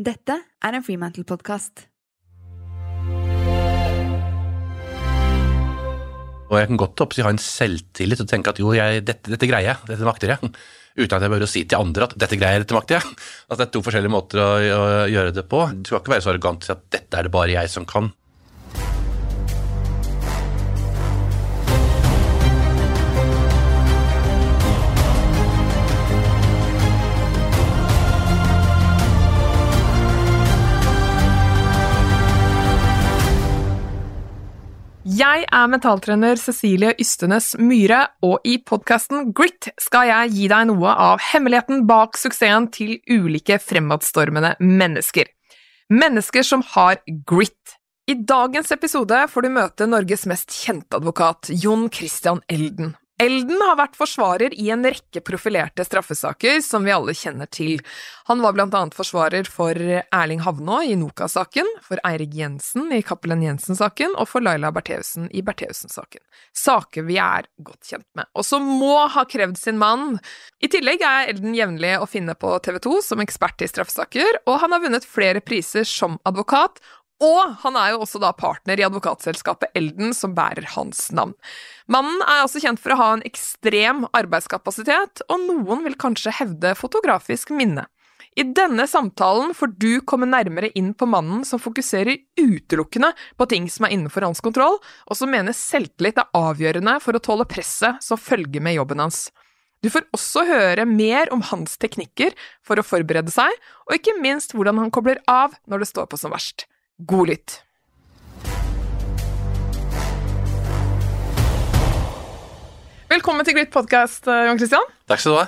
Dette er en Freemantle-podkast. Og jeg kan godt oppsi ha en selvtillit og tenke at jo, jeg, dette, dette greier jeg, dette makter jeg. Uten at jeg behøver å si til andre at dette greier jeg, dette makter jeg. Altså, det er to forskjellige måter å, å gjøre det på. Du skal ikke være så arrogant til at dette er det bare jeg som kan. Jeg er mentaltrener Cecilie Ystenes Myhre, og i podkasten Grit skal jeg gi deg noe av hemmeligheten bak suksessen til ulike fremadstormende mennesker. Mennesker som har grit. I dagens episode får du møte Norges mest kjente advokat, Jon Christian Elden. Elden har vært forsvarer i en rekke profilerte straffesaker som vi alle kjenner til. Han var blant annet forsvarer for Erling Havnå i Noka-saken, for Eirik Jensen i Cappelen Jensen-saken og for Laila Bertheussen i Bertheussen-saken. Saker vi er godt kjent med, og som må ha krevd sin mann. I tillegg er Elden jevnlig å finne på TV 2 som ekspert i straffesaker, og han har vunnet flere priser som advokat, og han er jo også da partner i advokatselskapet Elden, som bærer hans navn. Mannen er også kjent for å ha en ekstrem arbeidskapasitet, og noen vil kanskje hevde fotografisk minne. I denne samtalen får du komme nærmere inn på mannen som fokuserer utelukkende på ting som er innenfor hans kontroll, og som mener selvtillit er avgjørende for å tåle presset som følger med jobben hans. Du får også høre mer om hans teknikker for å forberede seg, og ikke minst hvordan han kobler av når det står på som verst. God lytt. Velkommen til Grit podkast, Jon Christian. Takk skal du ha.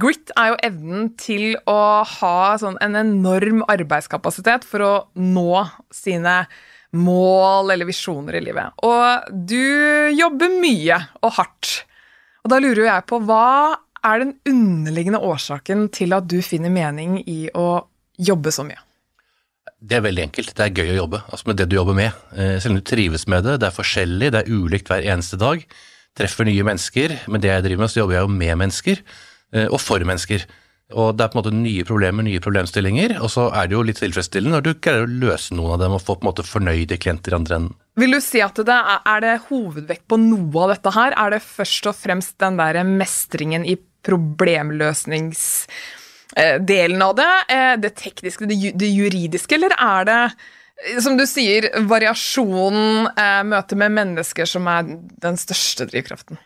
Grit er jo evnen til å ha sånn en enorm arbeidskapasitet for å nå sine mål eller visjoner i livet. Og du jobber mye og hardt. Og da lurer jo jeg på hva er den underliggende årsaken til at du finner mening i å jobbe så mye? Det er veldig enkelt. Det er gøy å jobbe altså med det du jobber med. Eh, selv om du trives med det, det er forskjellig, det er ulikt hver eneste dag. Treffer nye mennesker. Med det jeg driver med, så jobber jeg jo med mennesker, eh, og for mennesker. Og det er på en måte nye problemer, nye problemstillinger, og så er det jo litt tilfredsstillende når du greier å løse noen av dem og få på en måte fornøyde klienter i andre enden. Vil du si at det er, det hovedvekt på noe av dette her? Er det først og fremst den der mestringen i problemløsnings delen av det, det tekniske, det juridiske, eller er det, som du sier, variasjonen, møtet med mennesker som er den største drivkraften?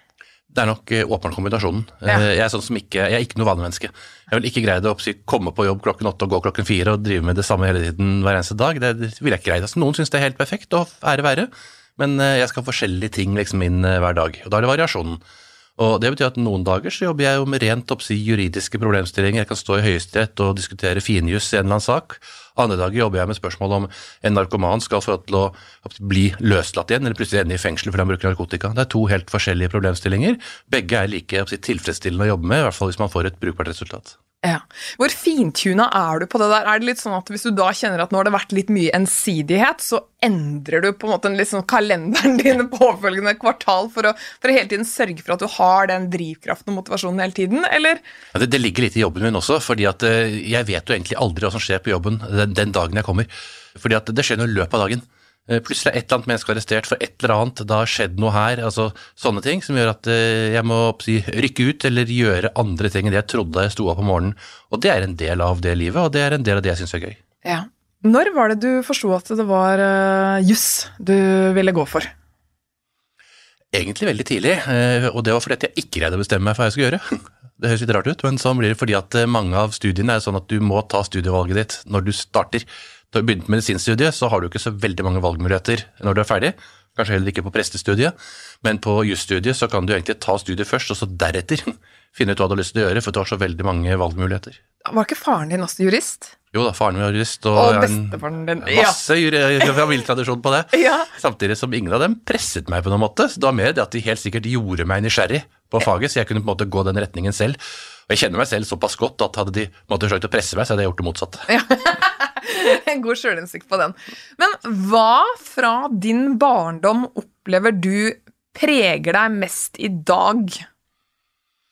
Det er nok åpenbart kombinasjonen. Ja. Jeg er sånn som ikke, jeg er ikke noe vanemenneske. Jeg vil ikke greie det å komme på jobb klokken åtte og gå klokken fire og drive med det samme hele tiden hver eneste dag. Det vil jeg ikke greie. Altså, noen syns det er helt perfekt, og ære være, men jeg skal ha forskjellige ting liksom inn hver dag. Og da er det variasjonen. Og Det betyr at noen dager så jobber jeg jo med rent oppsi juridiske problemstillinger. Jeg kan stå i Høyesterett og diskutere finjuss i en eller annen sak. Andre dager jobber jeg med spørsmål om en narkoman skal få til å bli løslatt igjen, eller plutselig ende i fengsel fordi han bruker narkotika. Det er to helt forskjellige problemstillinger. Begge er like tilfredsstillende å jobbe med, i hvert fall hvis man får et brukbart resultat. Ja. Hvor fintuna er du på det der? Er det litt sånn at Hvis du da kjenner at nå har det vært litt mye ensidighet, så endrer du på en måte sånn kalenderen din påfølgende kvartal for å, for å, hele tiden sørge for at du har den drivkraften og motivasjonen hele tiden, eller? Ja, det, det, ligger litt i jobben min også, fordi at eh, jeg vet jo egentlig aldri hva som skjer på jobben den, den dagen jeg kommer. Fordi at det skjer noe i løpet av dagen. Eh, plutselig er et eller annet menneske arrestert for et eller annet, det har skjedd noe her. altså Sånne ting som gjør at eh, jeg må si, rykke ut eller gjøre andre ting enn det jeg trodde jeg sto opp om morgenen. Og det er en del av det livet, og det er en del av det jeg syns er gøy. Ja. Når var det du forsto at det var uh, juss du ville gå for? Egentlig veldig tidlig, og det var fordi jeg ikke greide å bestemme meg for hva jeg skulle gjøre. Det høres litt rart ut, men sånn blir det fordi at mange av studiene er sånn at du må ta studievalget ditt når du starter. Da du begynte medisinstudiet, så har du ikke så veldig mange valgmuligheter når du er ferdig. Kanskje heller ikke på prestestudiet, men på jusstudiet så kan du egentlig ta studiet først, og så deretter finne ut hva du har lyst til å gjøre, for du har så veldig mange valgmuligheter. Var ikke faren din også jurist? Jo da, faren min var jurist, og, og bestefaren din. Masse ja. familietradisjon på det. Ja. Samtidig som ingen av dem presset meg på noen måte. Så det var mer det at de helt sikkert gjorde meg nysgjerrig på faget, så jeg kunne på en måte gå den retningen selv. Og jeg kjenner meg selv såpass godt at hadde de måttet forsøkt å presse meg, så hadde jeg gjort det motsatte. Ja. en god sjølinnsikt på den. Men hva fra din barndom opplever du preger deg mest i dag?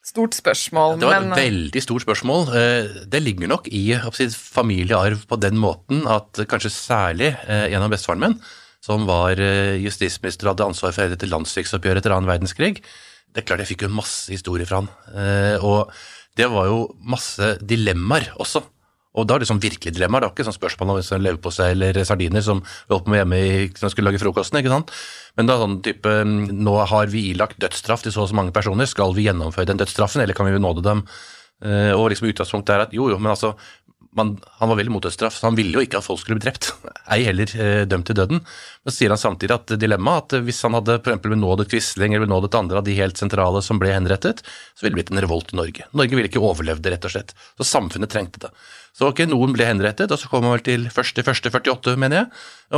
Stort spørsmål, Det var men et veldig stort spørsmål. Eh, Det ligger nok i familiearv på den måten at kanskje særlig gjennom en av bestefaren min, som var eh, justisminister og hadde ansvar for dette landssviksoppgjøret etter annen verdenskrig, det er klart jeg fikk jo masse historier fra han. Eh, Og det var jo masse dilemmaer også. Og da er det sånn virkelig dilemmaer, det er ikke sånn spørsmål om sånn leverpostei eller sardiner som vi holdt på med hjemme i, som skulle lage frokosten, ikke sant. Men da sånn type Nå har vi ilagt dødsstraff til så og så mange personer, skal vi gjennomføre den dødsstraffen, eller kan vi nåde dem? Eh, Og liksom utgangspunktet er at jo, jo, men altså man, Han var veldig mot dødsstraff, så han ville jo ikke at folk skulle bli drept. Ei heller eh, dømt til døden. Men så sier han samtidig at dilemmaet at hvis han hadde for eksempel benådet Quisling eller benådet andre av de helt sentrale som ble henrettet, så ville det blitt en revolt i Norge. Norge ville ikke overlevd det, rett og slett. Så samfunnet trengte det. Så ok, noen ble henrettet, og så kom han vel til 1.1.48, mener jeg.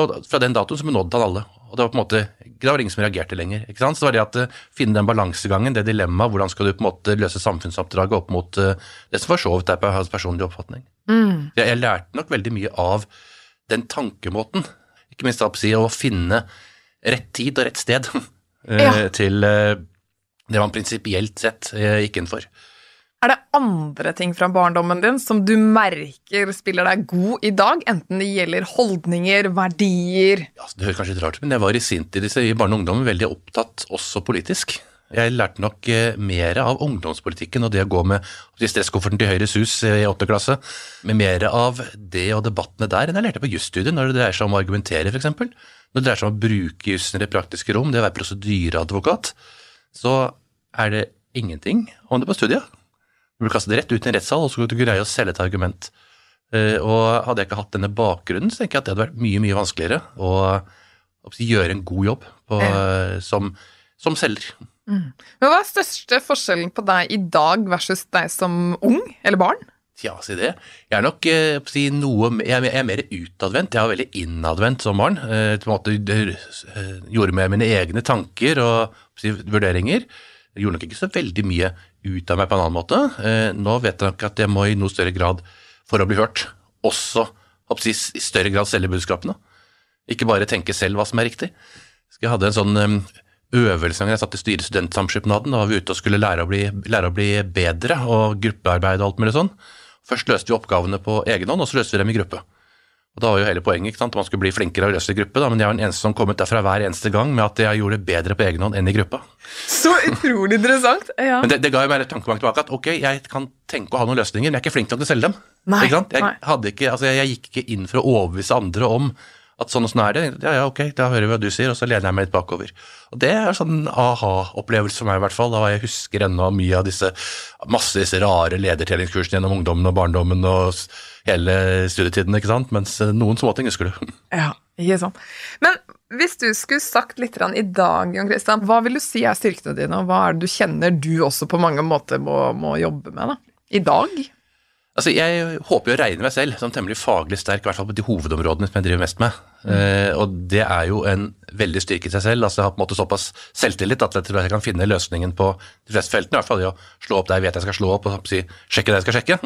Og fra den datoen så benådet han alle. Og det var på en måte, det var ingen som reagerte lenger. ikke sant? Så det var det at eh, finne den balansegangen, det dilemmaet, hvordan skal du på en måte løse samfunnsoppdraget opp mot eh, det som for så vidt er på hans personlige oppfatning. mm, Jeg, jeg lærte nok veldig mye av den tankemåten, ikke minst si å finne rett tid og rett sted eh, Ja. til det man prinsipielt sett gikk inn for. Er det andre ting fra barndommen din som du merker spiller deg god i dag, enten det gjelder holdninger, verdier Ja, det høres kanskje litt rart ut, men jeg var i sin tid i barne- og ungdommen veldig opptatt også politisk. Jeg lærte nok eh, mer av ungdomspolitikken og det å gå med stresskofferten til Høyres hus eh, i åttende klasse, med mer av det og debattene der enn jeg lærte på jusstudiet, når det dreier seg om å argumentere, f.eks. Når det dreier seg om å bruke jussen i det praktiske rom, det å være prosedyreadvokat, så er det ingenting om det på studiet. Du blir kastet rett ut i en rettssal, og så skal du greie å selge et argument. Eh, Og hadde jeg ikke hatt denne bakgrunnen, så tenker jeg at det hadde vært mye, mye vanskeligere å, å gjøre en god jobb på, som, som selger. Men hva er største forskjellen på deg i dag versus deg som ung eller barn? Ja, si det. Jeg er nok eh, si noe Jeg er, er mer utadvendt. Jeg var veldig innadvendt som barn. Eh, på en måte eh, Gjorde med mine egne tanker og si, vurderinger. Jeg gjorde nok ikke så veldig mye ut av meg på en annen måte. Eh, nå vet jeg nok at jeg må i noe større grad, for å bli hørt, også i større grad selge budskapene. Ikke bare tenke selv hva som er riktig. Jeg hadde en sånn eh, øvelse jeg satt i styret i Studentsamskipnaden. Da var vi ute og skulle lære å bli, lære å bli bedre, og gruppearbeid og alt mulig sånn. Først løste vi oppgavene på egen hånd, og så løste vi dem i gruppe. Og Da var jo hele poenget ikke sant? man skulle bli flinkere og løse i gruppe, da, men jeg var den eneste som kom ut derfra hver eneste gang med at jeg gjorde det bedre på egen hånd enn i gruppa. Så utrolig interessant. Ja. Men det, det ga jo meg et tankebank tilbake at ok, jeg kan tenke å ha noen løsninger, men jeg er ikke flink nok til å selge dem. Nei, ikke sant? Jeg, ikke, altså jeg, jeg gikk ikke inn for å overbevise andre om at sånn og sånn er det. Ja, ja, ok, da hører vi hva du sier, og så lener jeg meg litt bakover. Og Det er sånn aha-opplevelse for meg, i hvert fall. Da jeg husker ennå mye av disse masse disse rare ledertreningskursene gjennom ungdommen og barndommen og hele studietiden, ikke sant. Mens eh, noen småting husker du. Ja, ikke sant. Men hvis du skulle sagt litt i dag, Jon Christian, hva vil du si er styrkene dine, og hva er det du kjenner du også på mange måter må, må jobbe med da? I dag? Altså, Jeg håper jo å regne meg selv som temmelig faglig sterk, i hvert fall på de hovedområdene som jeg driver mest med. Eh, og det er jo en veldig styrke i seg selv. altså Jeg har på en måte såpass selvtillit at jeg tror jeg kan finne løsningen på de fleste feltene. I hvert fall i å slå opp der jeg vet jeg skal slå opp, og si, sjekke det jeg skal sjekke.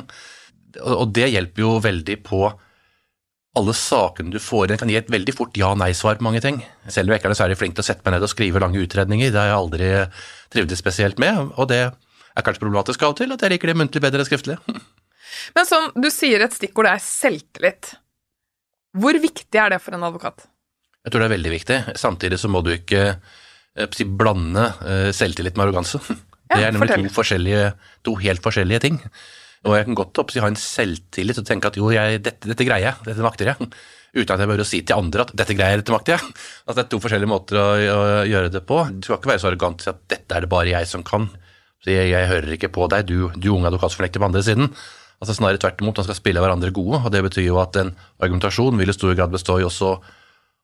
Og, det hjelper jo veldig på alle sakene du får inn, kan gi et veldig fort ja-nei-svar på mange ting. Selv om jeg ikke er særlig flink til å sette meg ned og skrive lange utredninger. Det har jeg aldri trivdes spesielt med, og det er kanskje problematisk av og til, at jeg liker det muntlig bedre enn skriftlig. Men sånn, du sier et stikkord er selvtillit. Hvor viktig er det for en advokat? Jeg tror det er veldig viktig. Samtidig så må du ikke eh, si, blande eh, selvtillit med arroganse. Ja, det er nemlig to, to helt forskjellige ting. Og jeg kan godt opp, si, ha en selvtillit og tenke at jo, jeg, dette, dette greier jeg, dette makter jeg. Uten at jeg behøver å si til andre at dette greier jeg, dette makter jeg. Altså, det er to forskjellige måter å, å gjøre det på. Du skal ikke være så arrogant og si at dette er det bare jeg som kan. Så jeg, jeg hører ikke på deg, du, du unge advokatfornekter på andre siden. Altså Snarere tvert imot, man skal spille hverandre gode, og det betyr jo at en argumentasjon vil i stor grad bestå i også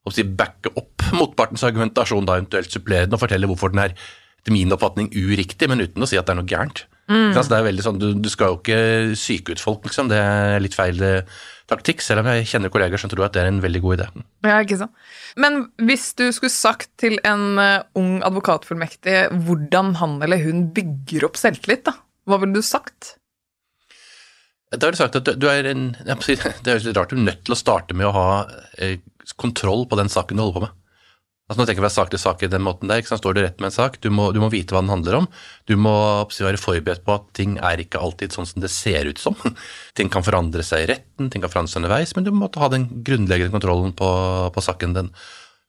å si, backe opp motpartens argumentasjon, da eventuelt supplere den og fortelle hvorfor den er etter min oppfatning uriktig, men uten å si at det er noe gærent. Mm. Altså, det er veldig sånn, du, du skal jo ikke syke ut folk, liksom. Det er litt feil eh, taktikk, selv om jeg kjenner kolleger som tror at det er en veldig god idé. Ja, ikke sant. Men hvis du skulle sagt til en eh, ung advokatfullmektig hvordan han eller hun bygger opp selvtillit, da, hva ville du sagt? Da har du sagt at du, er en Det høres litt rart ut, du er nødt til å starte med å ha eh, kontroll på den saken du holder på med. Altså Nå tenker jeg fra sak til sak i den måten der. ikke sant? Står du rett med en sak, du må, du må vite hva den handler om. Du må være forberedt på at ting er ikke alltid sånn som det ser ut som. Ting kan forandre seg i retten, ting kan forandre seg underveis, men du må ha den grunnleggende kontrollen på, på saken din.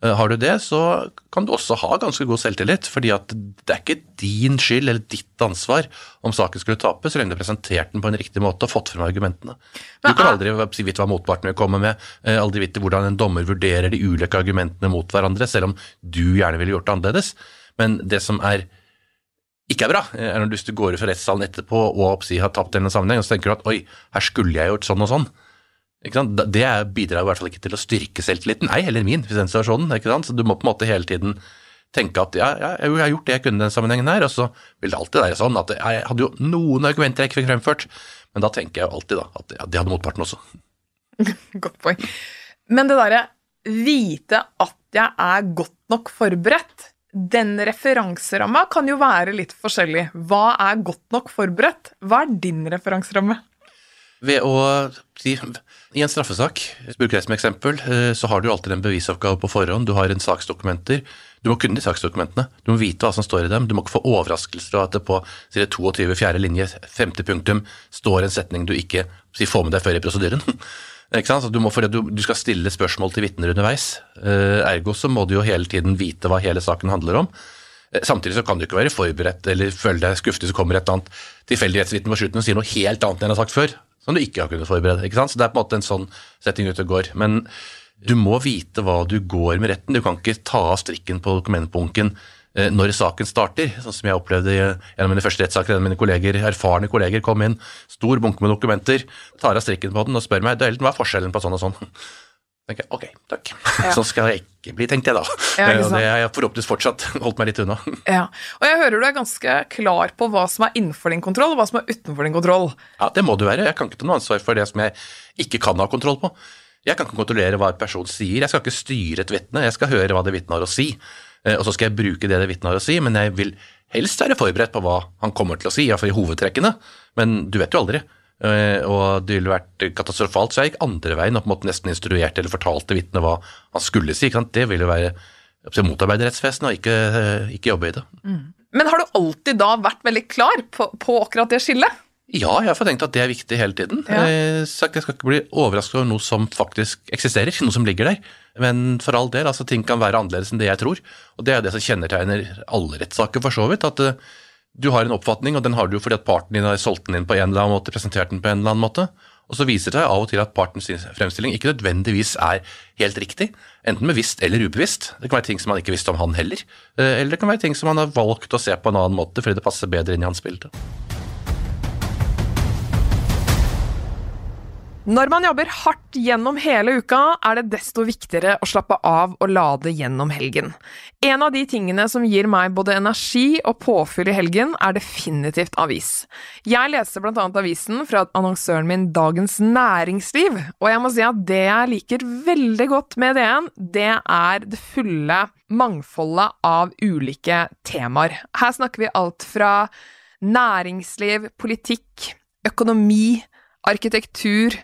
Eh, Har du det, så kan du også ha ganske god selvtillit, fordi at det er ikke din skyld eller ditt ansvar om saken skulle tape, så lenge du har presentert den på en riktig måte og fått frem argumentene. Du kan aldri vite hva motparten vil komme med, eh, aldri vite hvordan en dommer vurderer de ulike argumentene mot hverandre, selv om du gjerne ville gjort det annerledes. Men det som er ikke er bra, eh, er når du går ut fra rettssalen etterpå og har tapt en sammenheng, og så tenker du at oi, her skulle jeg gjort sånn og sånn. Det bidrar i hvert fall ikke til å styrke selvtilliten, ei heller min, i den situasjonen. Ikke sant? Så du må på en måte hele tiden tenke at ja, ja, jeg har gjort det jeg kunne i den sammenhengen her, og så vil det alltid være sånn at jeg hadde jo noen argumenter jeg ikke fikk fremført, men da tenker jeg jo alltid da, at ja, det hadde motparten også. Godt poeng. Men det derre vite at jeg er godt nok forberedt, den referanseramma kan jo være litt forskjellig. Hva er godt nok forberedt? Hva er din referanseramme? Ved å si I en straffesak, bruker jeg som eksempel, eh, så har du alltid en bevisoppgave på forhånd. Du har en saksdokumenter. Du må kunne de saksdokumentene. Du må vite hva som står i dem. Du må ikke få overraskelser av at det på side 22, fjerde linje, femte punktum, står en setning du ikke si, får med deg før i prosedyren. Du, må, du, du skal stille spørsmål til vitner underveis. Eh, ergo så må du jo hele tiden vite hva hele saken handler om. Eh, Samtidig så kan du ikke være forberedt eller føle deg skuffet hvis det kommer et eller annet tilfeldighetsvitne på slutten og sier noe helt annet enn jeg har sagt før, som du ikke har kunnet forberede. ikke sant? Så det er på en måte en sånn setting ute og går. Men du må vite hva du går med retten. Du kan ikke ta av strikken på dokumentbunken eh, når saken starter, sånn som jeg opplevde i- gjennom mine første rettssaker. En av mine kolleger, erfarne kolleger kom inn, stor bunke med dokumenter, tar av strikken på den og spør meg hva er forskjellen på sånn og sånn. tenker jeg, ok, takk. Ja. Sånn skal jeg ikke bli, tenkte jeg da. Ja, og det har jeg forhåpentligvis fortsatt holdt meg litt unna. Ja. Og jeg hører du er ganske klar på hva som er innenfor din kontroll, og hva som er utenfor din kontroll. Ja, det må du være. Jeg kan ikke ta noe ansvar for det som jeg ikke kan ha kontroll på. Jeg kan ikke kontrollere hva en person sier, jeg skal ikke styre et vitne, jeg skal høre hva det vitnet har å si. Eh, Og så skal jeg bruke det det vitnet har å si, men jeg vil helst være forberedt på hva han kommer til å si, iallfall i hovedtrekkene. Men du vet jo aldri. Eh, Og det ville vært katastrofalt, så jeg gikk andre veien og på en måte nesten instruerte eller fortalte vitnet hva han skulle si. Det ville være å motarbeide rettsvesenet og ikke, eh, ikke jobbe i det. Men har du alltid da vært veldig klar på, på akkurat det skillet? Ja, jeg har tenkt at det er viktig hele tiden. Ja. Eh, så jeg skal ikke bli overrasket over noe som faktisk eksisterer, noe som ligger der. Men for all del, altså ting kan være annerledes enn det jeg tror. Og det er det som kjennetegner alle rettssaker, for så vidt. At du har en oppfatning, og den har du jo fordi at parten din har solgt den inn på en eller annen måte, presentert den på en eller annen måte. Og så viser det seg av og til at partens fremstilling ikke nødvendigvis er helt riktig. Enten bevisst eller ubevisst. Det kan være ting som han ikke visste om han heller. Eh, Eller det kan være ting som han har valgt å se på en annen måte fordi det passer bedre inn i hans bilde. Når man jobber hardt gjennom hele uka, er det desto viktigere å slappe av og lade gjennom helgen. En av de tingene som gir meg både energi og påfyll i helgen, er definitivt avis. Jeg leser blant annet avisen fra annonsøren min Dagens Næringsliv, og jeg må si at det jeg liker veldig godt med DN, det er det fulle mangfoldet av ulike temaer. Her snakker vi alt fra næringsliv, politikk, økonomi, arkitektur,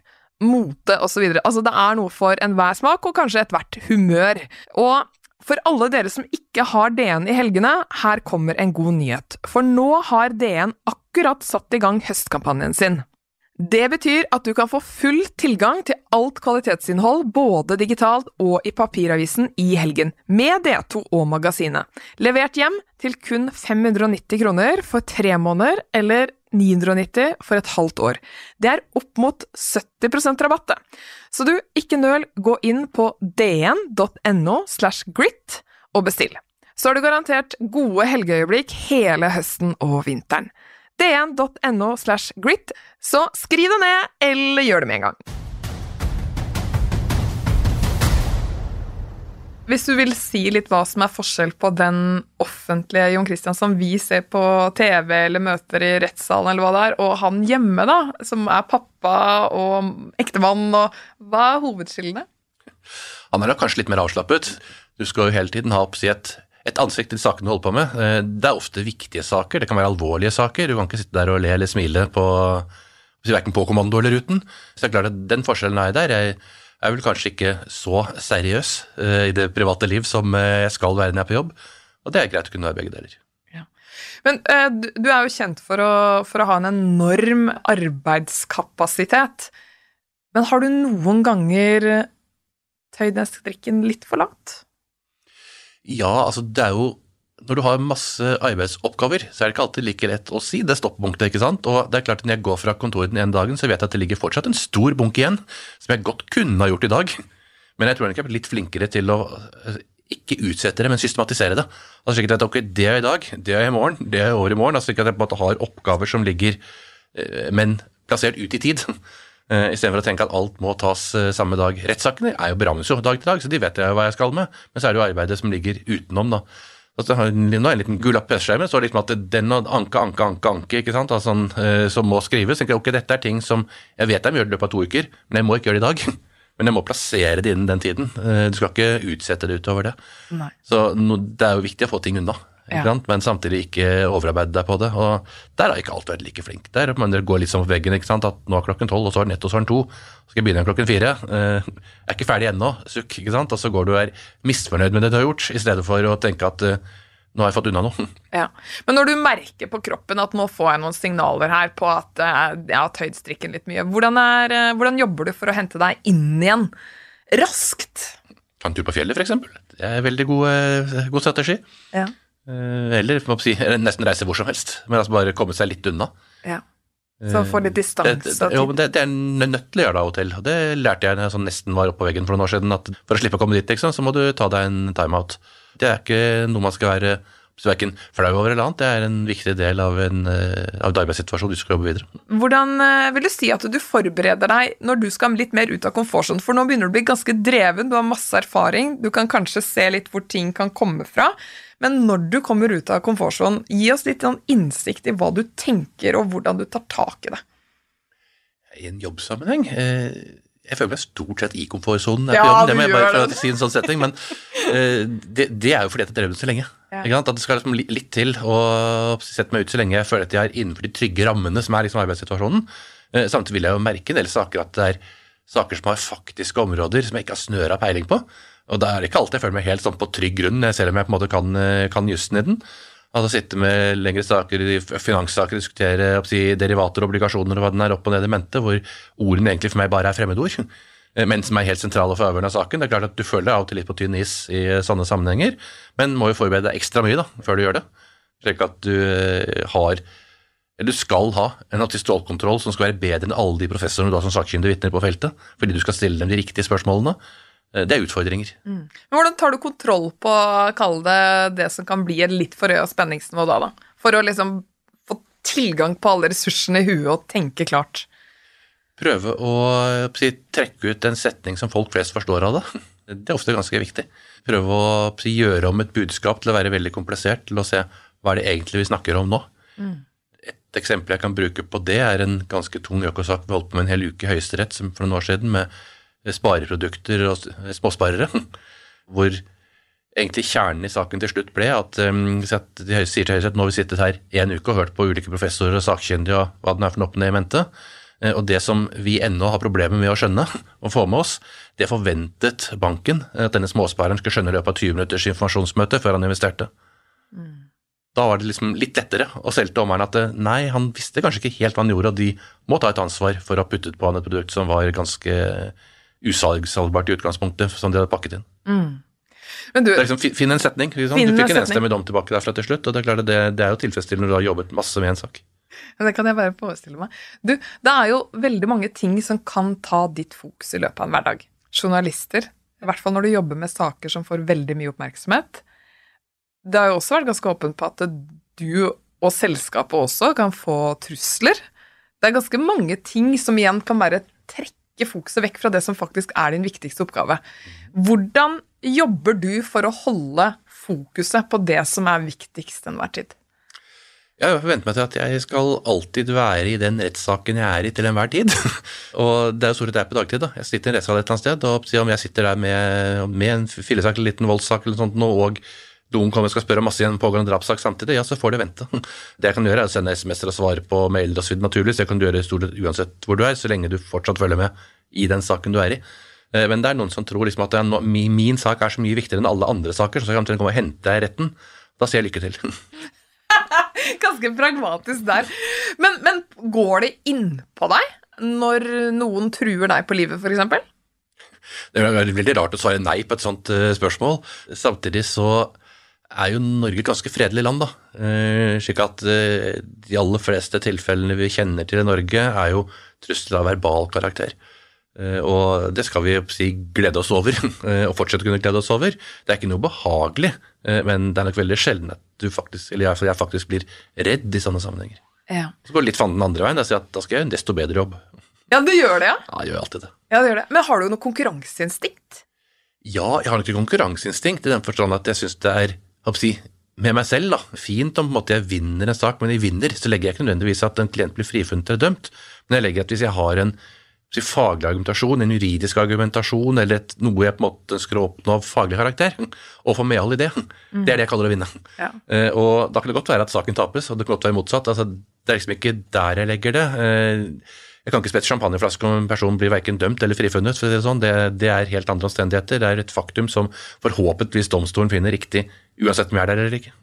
mote osv. Altså, det er noe for enhver smak, og kanskje ethvert humør. Og for alle dere som ikke har DN i helgene, her kommer en god nyhet. For nå har DN akkurat satt i gang høstkampanjen sin. Det betyr at du kan få full tilgang til alt kvalitetsinnhold, både digitalt og i papiravisen i helgen, med D2 og magasinet. Levert hjem til kun 590 kroner for tre måneder, eller 990 for et halvt år. Det er opp mot 70 rabatt, det. Så du, ikke nøl, gå inn på dn.no slash grit og bestill. Så har du garantert gode helgeøyeblikk hele høsten og vinteren. dn.no slash grit, så skriv det ned, eller gjør det med en gang. Hvis du vil si litt hva som er forskjell på den offentlige Jon Christian som vi ser på TV eller møter i rettssalen, eller hva det er, og han hjemme, da, som er pappa og ektemann, og hva er hovedskillene? Han er da kanskje litt mer avslappet. Du skal jo hele tiden ha opp si et, et ansikt til sakene du holder på med. Eh, Det er ofte viktige saker, det kan være alvorlige saker. Du kan ikke sitte der og le eller smile på verken på kommando eller uten. Så det er klart at den forskjellen er der. Jeg er vel kanskje ikke så seriøs eh, i det private liv som eh, jeg skal være når jeg er på jobb. Og det er greit å kunne være begge deler. Men eh, du, du er jo kjent for å, for å ha en enorm arbeidskapasitet. Men har du noen ganger tøyd den strikken litt for langt? Ja, altså det er jo Når du har masse arbeidsoppgaver, så er det ikke alltid like lett å si det stoppunktet, ikke sant. Og det er klart at når jeg går fra kontoret den ene dagen, så vet jeg at det ligger fortsatt en stor bunke igjen som jeg godt kunne ha gjort i dag. Men jeg tror nok jeg er blitt flinkere til å eh, ikke utsette det, men systematisere det. Altså slik at ok, Det er i dag, det er i morgen, det er over i morgen. altså slik at jeg på en måte har oppgaver som ligger, eh, men plassert ut i tid. Uh, Istedenfor å tenke at alt må tas samme dag. Rettssakene er jo berammes jo dag til dag, så de vet jeg hva jeg skal med. Men så er det jo arbeidet som ligger utenom, da. Altså, nå er en, liten gul lapp på så er det liksom at den og anke, anke, anke, anke, ikke sant, altså, uh, som må skrives. Så jeg, ok, Dette er ting som jeg vet jeg må gjøre i løpet av to uker, men jeg må ikke gjøre det i dag. Men jeg må plassere det innen den tiden. Du skal ikke utsette det utover det. Nei. Så no, det er jo viktig å få ting unna. Ja. Men samtidig ikke overarbeide deg på det. Og der har ikke alt vært like flink. Der men det går litt som på veggen. ikke sant? At nå er klokken tolv, og så er det nett, og så er den to. Så skal jeg begynne klokken fire. Eh, er ikke ferdig ennå, sukk. ikke sant? Og så går du og er misfornøyd med det du har gjort, i stedet for å tenke at eh, nå har jeg fått unna noe. Ja. Men når du merker på kroppen at nå får jeg noen signaler her på at eh, jeg har tøyd strikken litt mye, hvordan, er, eh, hvordan jobber du for å hente deg inn igjen raskt? Ta en tur på fjellet, f.eks. Det er en veldig god, eh, god strategi. Ja. Eh, Eller si, nesten reise hvor som helst, men altså bare komme seg litt unna. ja. Så få litt distanse. det, jo, men det, det er nødt til å gjøre det av og til. og Det lærte jeg når jeg sånn nesten var oppå på veggen for noen år siden. at For å slippe å komme dit, sant, så må du ta deg en timeout. Det er ikke noe man skal være verken flau over eller annet. Det er en viktig del av en, eh, av en arbeidssituasjon du skal jobbe videre. Hvordan eh, vil du si at du forbereder deg når du skal litt mer ut av komfortsonen? For nå begynner du å bli ganske dreven, du har masse erfaring, du kan kanskje se litt hvor ting kan komme fra. Men når du kommer ut av komfortsonen, gi oss litt sånn innsikt i hva du tenker, og hvordan du tar tak i det. I en jobbsammenheng eh, Jeg føler meg stort sett i komfortsonen. Ja, det må jeg bare si en sånn setting, men det, det er jo fordi jeg har drevet så lenge. Ja. At det skal liksom litt til å sette meg ut så lenge jeg føler at jeg er innenfor de trygge rammene som er liksom arbeidssituasjonen. Eh, Samtidig vil jeg jo merke en del saker at det er saker som har faktiske områder som jeg ikke har snøra peiling på. Og da er det ikke alltid jeg føler meg helt sånn på trygg grunn, selv om jeg på en måte kan, eh, kan jussen i den. Altså sitte med lengre saker, finanssaker, diskutere si, derivater, obligasjoner og hva den er opp og ned i mente, hvor ordene egentlig for meg bare er fremmedord, eh, men som er helt sentrale for avhørende av saken. Det er klart at Du føler deg av og til litt på tynn is i eh, sånne sammenhenger, men må jo forberede deg ekstra mye da, før du gjør det. Slik at du eh, har eller du skal ha en stålkontroll som skal være bedre enn alle de professorene du har som sakkyndige vitner på feltet, fordi du skal stille dem de riktige spørsmålene. Eh, Det er utfordringer. Men hvordan tar du kontroll på, kall det, det som kan bli et litt forhøya spenningsnivå da, da? For å liksom få tilgang på alle ressursene i huet og tenke klart. Prøve å eh, si, trekke ut en setning som folk flest forstår av det. Det er ofte ganske viktig. Prøve å si, gjøre om et budskap til å være veldig komplisert, til å se hva er det egentlig vi snakker om nå. Et eksempel jeg kan bruke på det, er en ganske tung økosak vi holdt på med en hel uke i Høyesterett som- for noen år siden, med spareprodukter og småsparere. Hvor egentlig kjernen i saken til slutt ble at, um, at de sier til Høyesterett nå har vi sittet her en uke og hørt på ulike professorer og sakkyndige og hva den er for noe på det i mente. Eh, Og det som vi ennå har problemer med å skjønne og få med oss, det forventet banken at denne småspareren skulle skjønne i løpet av 20 minutters informasjonsmøte før han investerte. Da var det liksom litt lettere å selge til omverdenen at eh, nei, han visste kanskje ikke helt hva han gjorde, og de må ta et ansvar for å ha puttet på han et produkt som var ganske usalgsalgbart i utgangspunktet, som de hadde pakket inn. Men du, Det er liksom, Finn en setning. Liksom. Finn Du fikk en en enstemmig dom tilbake derfra til slutt, og det er klart det, det er jo tilfredsstillende når du har jobbet masse med en sak. det kan jeg bare forestille meg. Du, det er jo veldig mange ting som kan ta ditt fokus i løpet av en hverdag. Journalister, i hvert fall når du jobber med saker som får veldig mye oppmerksomhet. Det har jo også vært ganske åpent på at du og selskapet også kan få trusler. Det er ganske mange ting som igjen kan bare trekke fokuset vekk fra det som faktisk er din viktigste oppgave. Hvordan jobber du for å holde fokuset på det som er viktigst enhver tid? Jeg forventer meg til at jeg skal alltid være i den rettssaken jeg er i til enhver tid. og det er jo stort sett er på dagtid. da. Jeg sitter i en rettssal et eller annet sted, og om jeg sitter der med, med en fillesak en liten voldssak eller noe sånt nå, og noen kommer og skal spørre masse i en pågående drapssak samtidig, ja, så får de vente. Det jeg kan gjøre, er å sende SMS-er og svare på mailer og så naturligvis. Det kan du gjøre stort sett uansett hvor du er, så lenge du fortsatt følger med i den saken du er i. Eh, Men det er noen som tror liksom at no, min, sak er så mye viktigere enn alle andre saker, så jeg kan komme og hente retten. Da sier jeg lykke til. Ganske pragmatisk der. Men, men går det innpå deg når noen truer deg på livet, f.eks.? Det er veldig- rart å svare nei på et sånt eh, spørsmål. Samtidig så er jo Norge et ganske fredelig land, da. Eh, slik at eh, de aller fleste tilfellene vi kjenner til i Norge, er jo trusler av verbal karakter. Og det skal vi si, glede oss over, og fortsette å kunne glede oss over. Det er ikke noe behagelig, eh, men det er nok veldig sjelden at du faktisk, eller jeg, jeg faktisk blir redd i sånne sammenhenger. Ja. Så går det litt fanden den andre veien. Sier at da skal jeg gjøre en desto bedre jobb. ja, du gjør det, ja? Ja, jeg gjør alltid det. ja det gjør det. Men har du noe konkurranseinstinkt? Ja, jeg har nok ikke konkurranseinstinkt i den forstand at jeg syns det er si, med meg selv da, fint om på en måte jeg vinner en sak, men jeg vinner, så legger jeg ikke nødvendigvis at en klient blir frifunnet eller dømt, men jeg legger at hvis jeg har en jeg si, faglig argumentasjon, en juridisk argumentasjon, eller et, noe jeg på en måte ønsker å oppnå av faglig karakter, og få medhold i det, det er det jeg kaller å vinne. Ja. Eh, og da kan det godt være at saken tapes, og det kan godt være motsatt. Altså, det er liksom ikke der jeg legger det. Eh, jeg kan ikke spette champagneflaske om en person blir verken dømt eller frifunnet. for å si Det sånn. Det, det er helt andre omstendigheter. Det er et faktum som forhåpentligvis domstolen finner riktig, uansett om jeg er der eller ikke.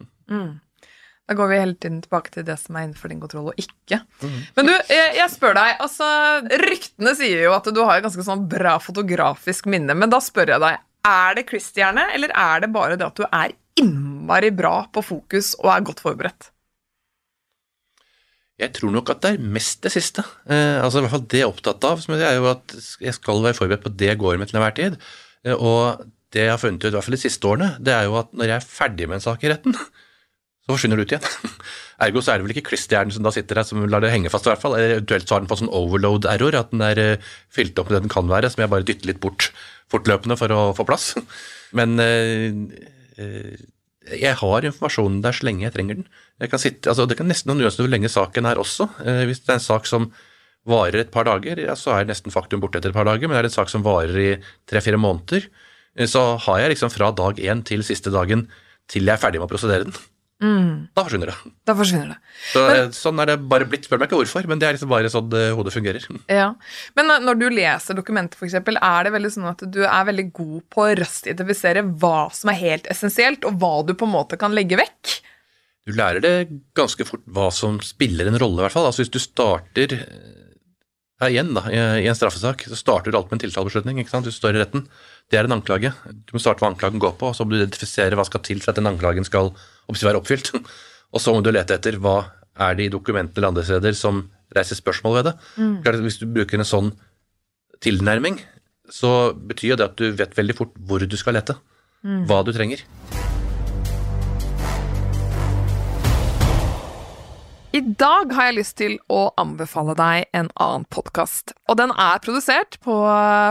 Da går vi hele tiden tilbake til det som er innenfor din kontroll og ikke. Men du, jeg, jeg spør deg, altså Ryktene sier jo at du har et ganske sånn bra fotografisk minne, men da spør jeg deg, er det Christiane, eller er det bare det at du er innmari bra på fokus og er godt forberedt? Jeg tror nok at det er mest det siste. Eh, altså i hvert fall det jeg er opptatt av, som er jo at jeg skal være forberedt på det jeg går med til enhver tid. Eh, og det jeg har funnet ut, i hvert fall de siste årene, det er jo at når jeg er ferdig med en sak i retten, så forsvinner det ut igjen. Ergo så er det vel ikke klisterhjernen som da sitter der som lar det henge fast, i hvert fall. Eventuelt så har den fått sånn overload-error, at den er eh, fylt opp med det den kan være, som jeg bare dytter litt bort fortløpende for å få plass. Men eh, eh, jeg har informasjonen der så lenge jeg trenger den. Jeg kan sitte, altså Det kan nesten nuanser hvor lenge saken er også. Hvis det er en sak som varer et par dager, ja, så er nesten faktum borte etter et par dager. Men er det en sak som varer i tre-fire måneder, så har jeg liksom fra dag én til siste dagen til jeg er ferdig med å prosedere den. Da forsvinner det. Da forsvinner det. Så, men, sånn er det bare blitt. Spør meg ikke hvorfor, men det er liksom bare sånn eh, hodet fungerer. Ja. Men eh, når du leser dokumenter, eksempel, er det veldig sånn at du er veldig god på å raskt identifisere hva som er helt essensielt, og hva du på en måte kan legge vekk? Du lærer det ganske fort hva som spiller en rolle, i hvert fall. Altså Hvis du starter ja, igjen da, i i en straffesak, så starter du alt med en tiltalebeslutning. ikke sant? Du står i retten. Det er en anklage. Du må starte hva anklagen går på, og så må du identifisere hva skal til for at den anklagen skal være oppfylt. Og så må du lete etter hva er det i dokumentene eller andre steder som reiser spørsmål ved det. Mm. Hvis du bruker en sånn tilnærming, så betyr det at du vet veldig fort hvor du skal lete. Hva du trenger. I dag har jeg lyst til å anbefale deg en annen podkast. Og den er produsert på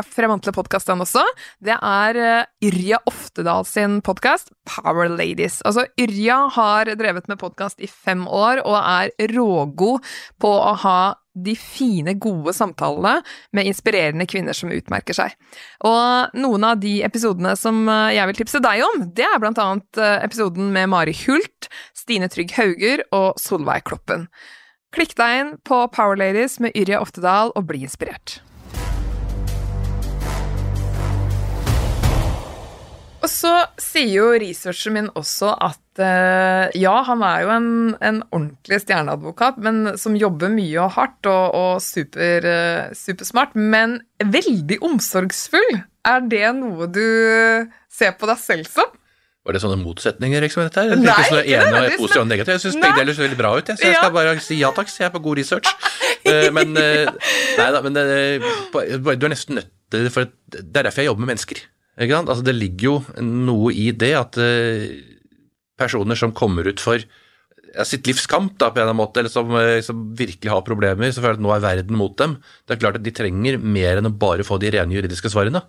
Fremantle podkast, den også. Det er eh, Yrja Oftedal sin podkast, Power Ladies. Altså, Yrja har drevet med podkast i fem år og er rågod på å ha de fine, gode samtalene med inspirerende kvinner som utmerker seg. Og noen av de episodene som eh, jeg vil tipse deg om, det er blant annet eh, episoden med Mari Hult, Stine Trygg Hauger og Solveig Kloppen. Klikk deg inn på Power Ladies med Yrje Oftedal og bli inspirert. Og så sier jo researchen min også at eh, ja, han er jo en, en ordentlig stjerneadvokat, men som jobber mye og hardt og, og super, eh, supersmart, men veldig omsorgsfull. Er det noe du ser på deg selv som? Var det sånne motsetninger liksom, dette her? Nei, ikke ene og positivt og negativt. Jeg syns begge deler ser veldig bra ut, jeg, så jeg Ja. skal bare si ja takk, så jeg er på god research. Eh, men eh, nei da, men eh, du er nesten nødt til det, for det er derfor jeg jobber med mennesker. Altså, det ligger jo noe i det at eh, personer som kommer ut for ja, sitt livs kamp, på en eller annen måte, eller som, eh, som virkelig har problemer, så føler at nå er verden mot dem. Det er klart at de trenger mer enn å bare få de rene juridiske svarene.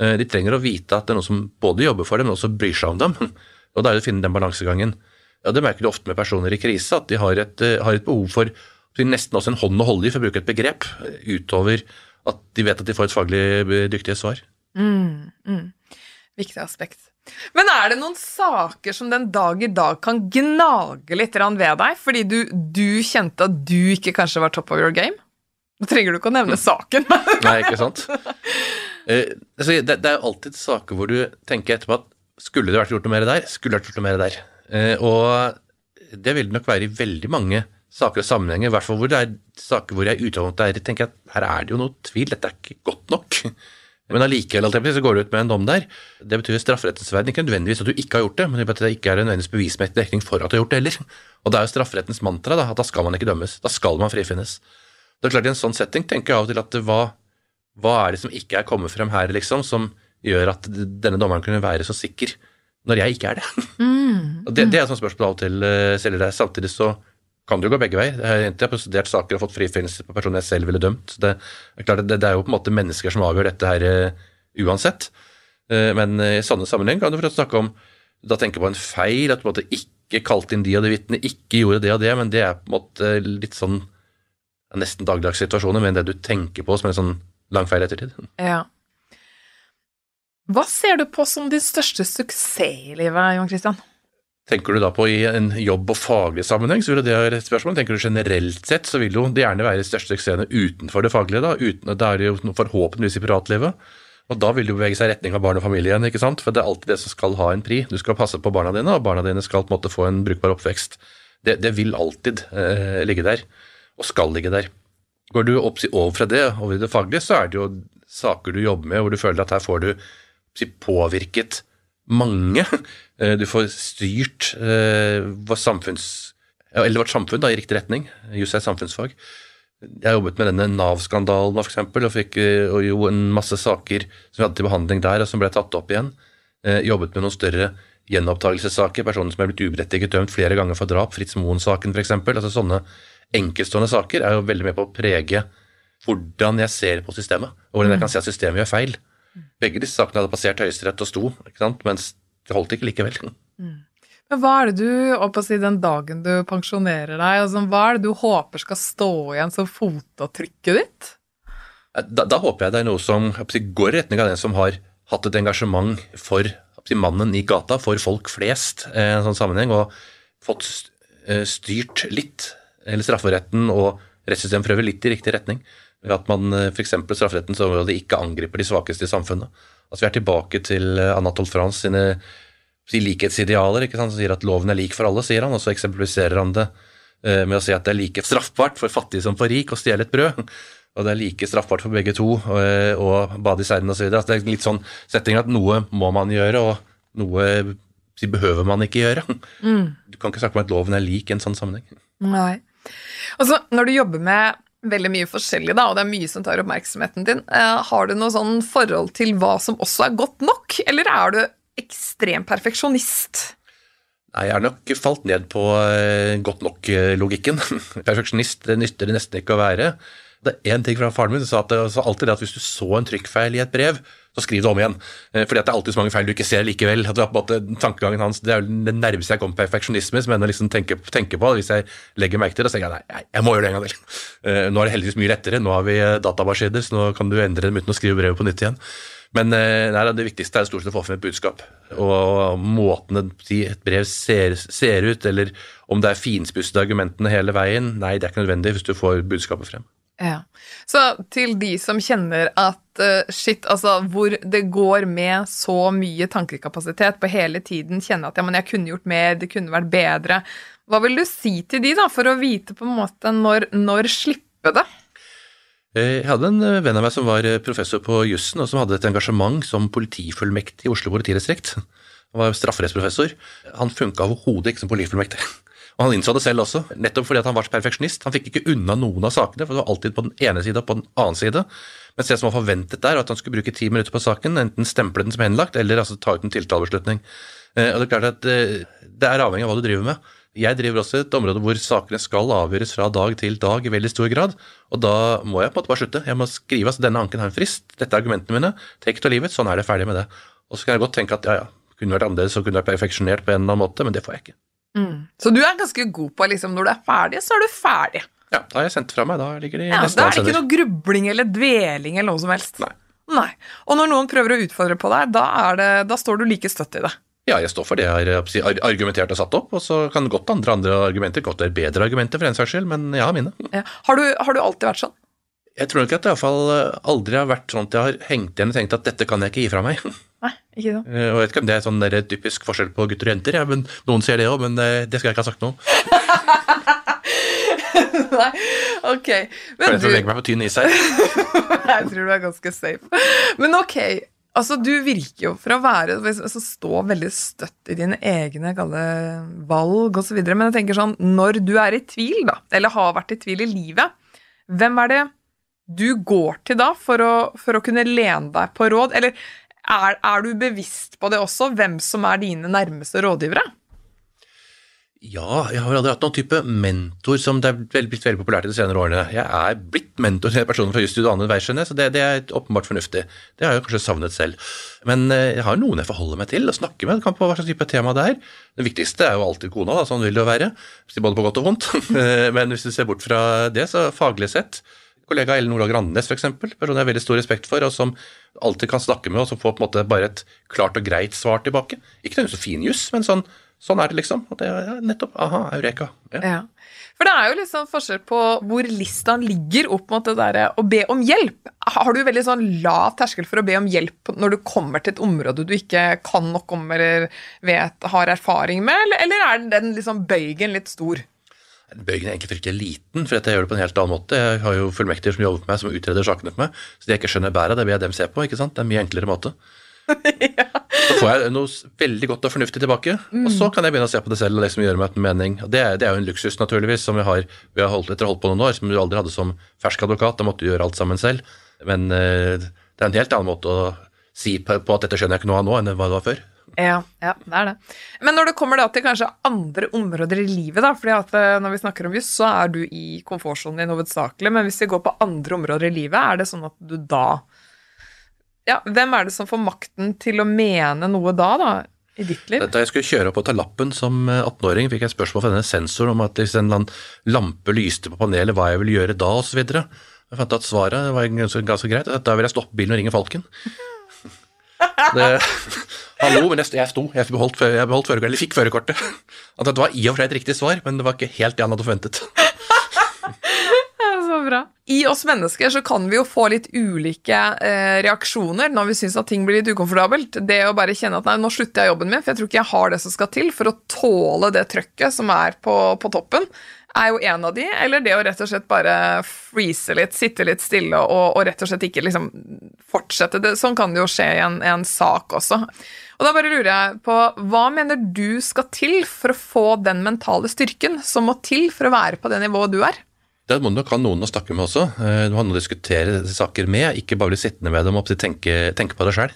Eh, De trenger å vite at det er noen som både jobber for dem, men også bryr seg om dem. Og da er det å finne den balansegangen. Ja, Det merker du ofte med personer i krise, at de har et, har et behov for nesten også en hånd å holde i, for å bruke et begrep, utover at de vet at de får et faglig dyktig svar. Mm, mm. Viktig aspekt. Men er det noen saker som den dag i dag kan gnage litt ved deg, fordi du, du kjente at du ikke kanskje var top of your game? Nå trenger du ikke å nevne saken. Nei, ikke sant? Eh, altså, det, det er jo alltid saker hvor du tenker etterpå at skulle det vært gjort noe mer der, skulle det vært gjort noe mer der. Eh, og det vil det nok være i veldig mange saker og sammenhenger, i hvert fall hvor det er saker hvor jeg utgangspunktet tenker at her er det jo noe tvil, dette er ikke godt nok. Men allikevel så går du ut med en dom der. Det betyr i strafferettens verden ikke nødvendigvis at du ikke har gjort det, men det betyr at det ikke er nødvendigvis bevismessig dekning for at du har gjort det heller. Og det er jo strafferettens mantra da, at da skal man ikke dømmes. Da skal man frifinnes. Det er klart I en sånn setting tenker jeg av og til at hva, hva er det som ikke er kommet frem her, liksom, som gjør at denne dommeren kunne være så sikker når jeg ikke er det? Mm. mm. det, det er et sånt spørsmål av og til, uh, deg. Samtidig så kan det jo gå begge veier. Jeg har prosedert saker og fått frifinnelse på personer jeg selv ville dømt. Det klart, det, det er jo på en måte mennesker som avgjør dette her uh, uansett. Uh, men i sånne sammenheng kan du for snakke om da tenker på en feil, at du på en måte ikke kalte inn de og de vitnene, ikke gjorde det og det, men det er på en måte litt sånn nesten dagligdags situasjoner, men det du tenker på som en sånn lang feil ettertid. Ja. Hva ser du på som din største suksess i livet, Jon Christian? Tenker du da på i en jobb- og faglig sammenheng, så vil det være et spørsmål. Tenker du generelt sett, så vil jo det gjerne være de største suksessene utenfor det faglige. Da uten, det er jo forhåpentligvis i privatlivet. Og da vil det jo bevege seg i retning av barn og familie igjen, ikke sant. For det er alltid det som skal ha en pri. Du skal passe på barna dine, og barna dine skal på en måte få en brukbar oppvekst. Det, det vil alltid eh, ligge der, og skal ligge der. Går du opp over fra det over i det faglige, så er det jo saker du jobber med hvor du føler at her får du påvirket mange. Eh, du får styrt eh, vår samfunns, eller vårt samfunn da, i riktig retning. Juss er samfunnsfag. Jeg jobbet med denne Nav-skandalen f.eks. Og, fikk, eh, og jo en masse saker som vi hadde til behandling der, og som ble tatt opp igjen. jobbet med noen større gjenopptakelsessaker, personer som er blitt uberettiget dømt flere ganger for drap. Fritz Moen-saken f.eks. Altså sånne enkeltstående saker er jo veldig med på å prege hvordan jeg ser på systemet, og hvordan jeg kan se at systemet gjør feil. Begge disse sakene hadde passert Høyesterett og sto, mens det holdt ikke likevel. Mm. Men hva er det du, opp å si den dagen du pensjonerer deg, altså, hva er det du håper skal stå igjen som fotavtrykket ditt? Da, da, håper jeg det er noe som si, går i retning av den som har hatt et engasjement for si, mannen i gata, for folk flest, i en sånn sammenheng, og fått eh, styrt litt, eller strafferetten og rettssystemet for øvrig, litt i riktig retning. Ved at man eh, f.eks. strafferettens område ikke angriper de svakeste i samfunnet. Altså Vi er tilbake til eh, Anatole France sine likhetsidealer, ikke sant? som sier at loven er lik for alle, sier han, og så eksemplifiserer han det eh, med å si at det er like straffbart for fattig som for rik å stjele et brød. Og det er like straffbart for begge to å bade i seiden osv. Altså, det er litt sånn setting at noe må man gjøre, og noe behøver man ikke gjøre. Mm. Du kan ikke snakke om at loven er lik i en sånn sammenheng. Nei. Altså, når du jobber med veldig mye forskjellig, da, og det er mye som tar oppmerksomheten din. Eh, har du noe sånn forhold til hva som også er godt nok, eller er du ekstrem perfeksjonist? Nei, jeg har nok falt ned på eh, godt nok-logikken. Perfeksjonist det nytter det nesten ikke å være. Det er én ting fra faren min, sa at det, sa alltid det at hvis du så en trykkfeil i et brev, så skriv det om igjen. Eh, fordi at det er alltid så mange feil du ikke ser likevel. At det, var på en måte, tankegangen hans, det er det nærmeste jeg kommer perfeksjonisme, som jeg liksom tenker, tenker, på. Hvis jeg legger merke til det, så tenker jeg nei, jeg må gjøre det en gang til. Eh, nå er det heldigvis mye lettere. Nå har vi eh, databaskjeder, så nå kan du endre dem uten å skrive brevet på nytt igjen. Men nei, det viktigste er stort sett å få frem et budskap. Og måten et brev ser, ser ut, eller om det er finspussede argumentene hele veien, nei, det er ikke nødvendig hvis du får budskapet frem. Ja. Så til de som kjenner at uh, shit, altså hvor det går med så mye tankekapasitet på hele tiden, kjenne at ja, men jeg kunne gjort mer, det kunne vært bedre. Hva vil du si til de, da, for å vite på en måte når, når slippe det? Eh, jeg hadde en eh, venn av meg som var professor på jussen, og som hadde et engasjement som politifullmektig i Oslo politidistrikt. Han var strafferettsprofessor. Han funka overhodet ikke som politifullmektig. Og han innså det selv også, nettopp fordi han var så perfeksjonist. Han fikk ikke unna noen av sakene, for det var alltid på den ene side og på den annen side. Mens det som var forventet der, var at han skulle bruke ti minutter på saken, enten stemple den som henlagt, eller altså ta ut en tiltalebeslutning. Eh, og Det er klart at eh, det er avhengig av hva du driver med. Jeg driver også et område hvor sakene skal avgjøres fra dag til dag i veldig stor grad. Og da må jeg på en måte bare slutte. Jeg må skrive at denne anken har en frist, dette er argumentene mine, take it or leave it, sånn er det, ferdig med det. Og så kan jeg godt tenke at ja, ja, kunne vært annerledes og kunne vært perfeksjonert på en eller annen måte, men det får jeg ikke. Mm. Så du er ganske god på liksom, når du er ferdig, så er du ferdig. Ja, da har jeg sendt fra meg. Da ligger de ja, neste Da er det ikke noe grubling eller dveling eller noe som helst. Nei. Nei. Og når noen prøver å utfordre på deg, da, det, da står du like støtt i det. Ja, jeg står for det jeg har argumentert og satt opp, og så kan godt andre andre argumenter godt være bedre argumenter for en saks skyld, men jeg har mine. Ja. Har, du, har, du, alltid vært sånn? Jeg tror nok at det iallfall aldri har vært sånn at jeg har hengt igjen og tenkt at dette kan jeg ikke gi fra meg. Nei, ikke sant. Eh, Og jeg vet ikke om det er sånn der typisk forskjell på gutter og jenter, ja, men noen sier det òg, men eh, det skal jeg ikke ha sagt noe om. Nei, ok. Men jeg du, legger meg på tynn is her. jeg tror du er ganske safe. Men ok, altså du virker jo for å være altså, stå veldig støtt i dine egne kalle valg osv. Men jeg tenker sånn, når du er i tvil, da, eller har vært i tvil i livet, hvem er det du går til da for å, for å kunne lene deg på råd? Eller er, er du bevisst på det også, hvem som er dine nærmeste rådgivere? Ja, jeg har aldri hatt noen type mentor som det er blitt veldig populært i de senere årene. Jeg er blitt mentor til personen fra jusstudio og andre vei, skjønner jeg, så det, det er åpenbart fornuftig. Det har jeg kanskje savnet selv. Men eh, jeg har noen jeg forholder meg til og snakker med, det kan på hva slags type tema det er. Det viktigste er jo alltid kona, da, sånn vil det jo være, både på godt og vondt. Men hvis du ser bort fra det, så faglig sett kollega Ellen Olaug Grandnes, f.eks., person jeg har veldig stor respekt for, og som alltid kan snakke med, og som får på en måte bare et klart og greit svar tilbake. Ikke noe så fin juss, men sånn, sånn er det, liksom. Og det er nettopp aha, eureka. Ja. Ja. For det er jo litt sånn forskjell på hvor lista ligger opp mot det derre å be om hjelp. Har du veldig sånn lav terskel for å be om hjelp når du kommer til et område du ikke kan nok om eller vet, har erfaring med, eller, eller er den liksom bøygen litt stor? Bøygen er egentlig fryktelig liten, for jeg gjør det på en helt annen måte. Jeg har jo fullmektiger som jobber for meg, som utreder sakene for meg. Så det jeg ikke skjønner bæret av, det vil jeg dem se på. ikke sant? Det er en mye enklere måte. Så får jeg noe veldig godt og fornuftig tilbake, og så kan jeg begynne å se på det selv og liksom gjøre meg en mening. Og det, er- det er jo en luksus, naturligvis, som vi har, vi har holdt, etter holdt på noen år, som du aldri hadde som fersk advokat. Da måtte du gjøre alt sammen selv. Men uh, det er en helt annen måte å si på, på at dette skjønner jeg ikke noe av nå, enn hva det var før. Ja, ja, det er det. Men når det kommer da til kanskje andre områder i livet, da, fordi at eh, når vi snakker om juss, så er du i komfortsonen din hovedsakelig, men hvis vi går på andre områder i livet, er det sånn at du da Ja, hvem er det som får makten til å mene noe da, da, i ditt liv? Da jeg skulle kjøre opp og ta lappen som eh, 18-åring, fikk jeg spørsmål fra denne sensoren om at hvis en lampe lyste på panelet, hva jeg ville gjøre da, osv. Jeg fant at svaret var ganske, greit. at Da ville jeg stoppe bilen og ringe Falken. Det, hallo, men jeg, sto. Jeg beholdt, beholdt førerkortet, eller fikk førerkortet. At det var i og for seg et riktig svar, men det var ikke helt det han hadde forventet. Så bra. I oss mennesker så kan vi jo få litt ulike eh, reaksjoner når vi syns at ting blir litt ukomfortabelt. Det å bare kjenne at nei, nå slutter jeg jobben min, for jeg tror ikke jeg har det som skal til for å tåle det trøkket som er på, på toppen, er jo en av de. Eller det å rett og slett bare freeze litt, sitte litt stille og, og rett og slett ikke liksom fortsette. Det, sånn kan det jo skje i en, en sak også. Og da bare lurer jeg på, hva mener du skal til for å få den mentale styrken som må til for å være på det nivået du er? Det må du nok ha noen å snakke med også. Eh, Du må ha noen å diskutere saker med, ikke bare bli sittende med dem og tenke, tenke på deg sjøl.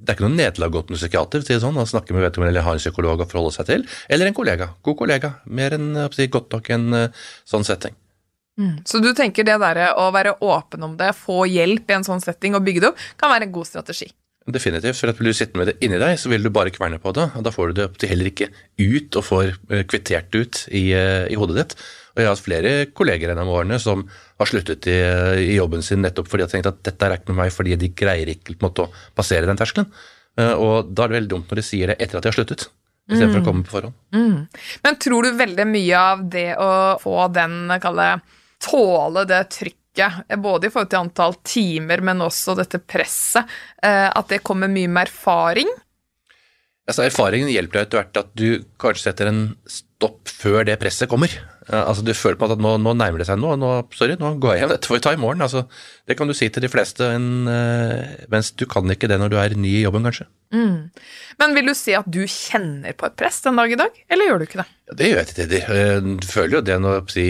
Det er ikke noe nederlag å gå til en psykiater, si sånn, å snakke med vedkommende eller ha en psykolog å forholde seg til, eller en kollega. God kollega. Mer enn si, godt nok en eh, sånn setting. Så du tenker det der å være åpen om det, få hjelp i en sånn setting og bygge det opp, kan være en god strategi? Definitivt, for at blir du sittende med det inni deg, så vil du bare kverne på det, og da får du det heller ikke ut og får eh, kvittert ut i, eh, i hodet ditt. Og jeg har hatt flere kolleger gjennom årene som har sluttet i, i jobben sin nettopp fordi de har tenkt at dette er ikke med meg fordi de greier ikke måte, å passere den terskelen. Eh, Og da er det veldig dumt når de sier det etter at de har sluttet, istedenfor å komme på forhånd. Men tror du veldig mye av det å få den, kalle tåle det trykket, eh, både i forhold til antall timer, men også dette presset, eh, at det kommer mye med erfaring? Altså, erfaringen hjelper deg etter hvert at du kanskje setter en stopp før det presset kommer. Altså, Du føler på at nå, nå nærmer det seg noe, nå, sorry, nå går jeg hjem, dette får vi ta i morgen. Altså, det kan du si til de fleste, en, eh, mens du kan ikke det når du er ny i jobben, kanskje. Men vil du si at du kjenner på et press den dag i dag, eller gjør du ikke det? Ja, det gjør jeg til tider. Eh, Du føler jo det når si,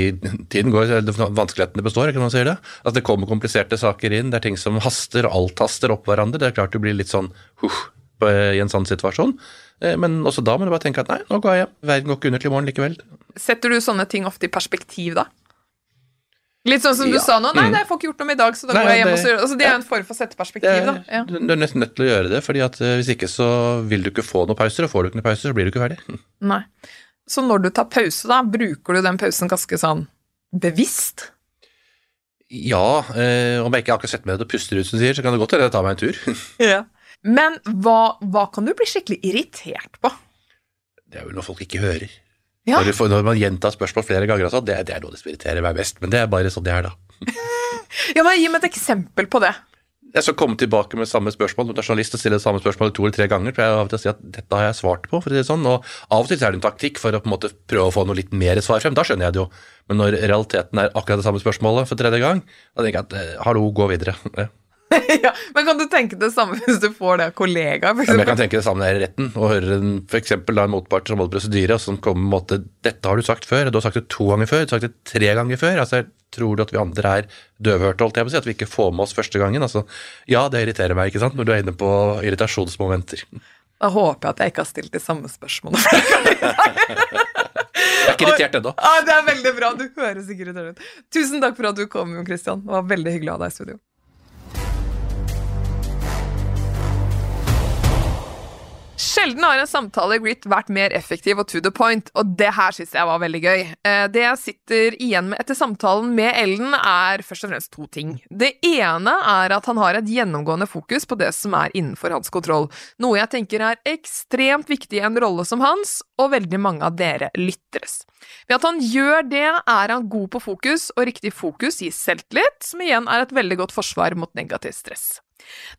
tiden går, vanskelighetene består, ikke man sier det. At det kommer kompliserte saker inn, det er ting som haster, alt haster opp hverandre. Det er klart du blir litt sånn huh, i en sånn situasjon. Eh, Men også da må du bare tenke at nei, nå går jeg hjem. Verden går ikke under til i morgen likevel. Setter du sånne ting ofte i perspektiv da? Litt sånn som du Ja. sa nå, nei, Mm. nei, jeg får ikke gjort noe i dag, så da Nei, går jeg hjem det- og så altså, Det er jo en form for å sette perspektiv, er, da. Ja. du, du er nesten nødt til å gjøre det, fordi at eh, hvis ikke så vil du ikke få noen pauser, og får du ikke noen pauser, så blir du ikke ferdig. Nei. Så når du tar pause, da, bruker du den pausen ganske sånn bevisst? Ja, eh, om jeg ikke akkurat setter meg ned og puster ut, som du sier, så kan det godt hende jeg tar meg en tur. Ja. Men hva, hva kan du bli skikkelig irritert på? Det er vel noe folk ikke hører. Ja. Når, får- når man gjentar spørsmål flere ganger, altså, det, det er noe det som irriterer meg mest. Men det er bare sånn det er, da. Ja, men Gi meg et eksempel på det. Jeg skal komme tilbake med samme spørsmål. Når er journalist og stiller samme spørsmål to eller tre ganger, tror jeg av og til å si at dette har jeg svart på. for å si det sånn, og Av og til er det en taktikk for å på en måte prøve å få noe litt mer svar frem. Da skjønner jeg det jo. Men når realiteten er akkurat det samme spørsmålet for tredje gang, da tenker jeg at eh, hallo, gå videre. Ja. ja, men kan du tenke det samme hvis du får det av kollegaer? Ja, jeg kan tenke det samme i retten, og høre en, for eksempel da en motpart som holder prosedyre, og som kommer med måte Dette har du sagt før, du har sagt det to ganger før, du har sagt det tre ganger før. altså Tror du at vi andre er døvhørte, holdt jeg på å si, at vi ikke får med oss første gangen? altså Ja, det irriterer meg, ikke sant, når du er inne på irritasjonsmomenter. Da håper jeg at jeg ikke har stilt de samme spørsmålene. Jeg er ikke irritert ennå. ah, det er veldig bra. Du høres ikke ut. Tusen takk for at du kom, Jon Christian. Det var veldig hyggelig å ha deg i studio. Sjelden har en samtale i Grit vært mer effektiv og to the point, og det her syns jeg var veldig gøy. Eh, Det jeg sitter igjen med etter samtalen med Ellen, er først og fremst to ting. Det ene er at han har et gjennomgående fokus på det som er innenfor hans kontroll, noe jeg tenker er ekstremt viktig i en rolle som hans, og veldig mange av dere lytteres. Ved at han gjør det, er han god på fokus, og riktig fokus gir selvtillit, som igjen er et veldig godt forsvar mot negativt stress.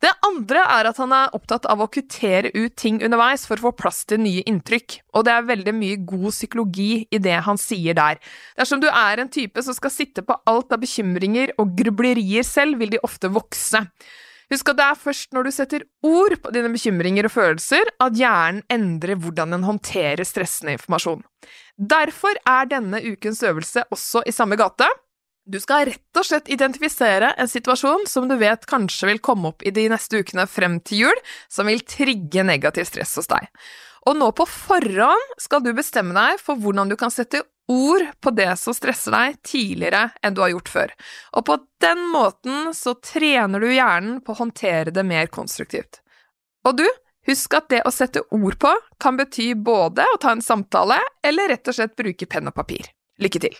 Det andre er at han er opptatt av å kuttere ut ting underveis for å få plass til nye inntrykk, og det er veldig mye god psykologi i det han sier der. Dersom du er en type som skal sitte på alt av bekymringer og grublerier selv, vil de ofte vokse. Husk at det er først når du setter ord på dine bekymringer og følelser, at hjernen endrer hvordan den håndterer stressende informasjon. Derfor er denne ukens øvelse også i samme gate. Du skal rett og slett identifisere en situasjon som du vet kanskje vil komme opp i de neste ukene frem til jul, som vil trigge negativ stress hos deg. Og nå på forhånd skal du bestemme deg for hvordan du kan sette ord på det som stresser deg tidligere enn du har gjort før. Og på den måten så trener du hjernen på å håndtere det mer konstruktivt. Og du, husk at det å sette ord på kan bety både å ta en samtale eller rett og slett bruke penn og papir. Lykke til!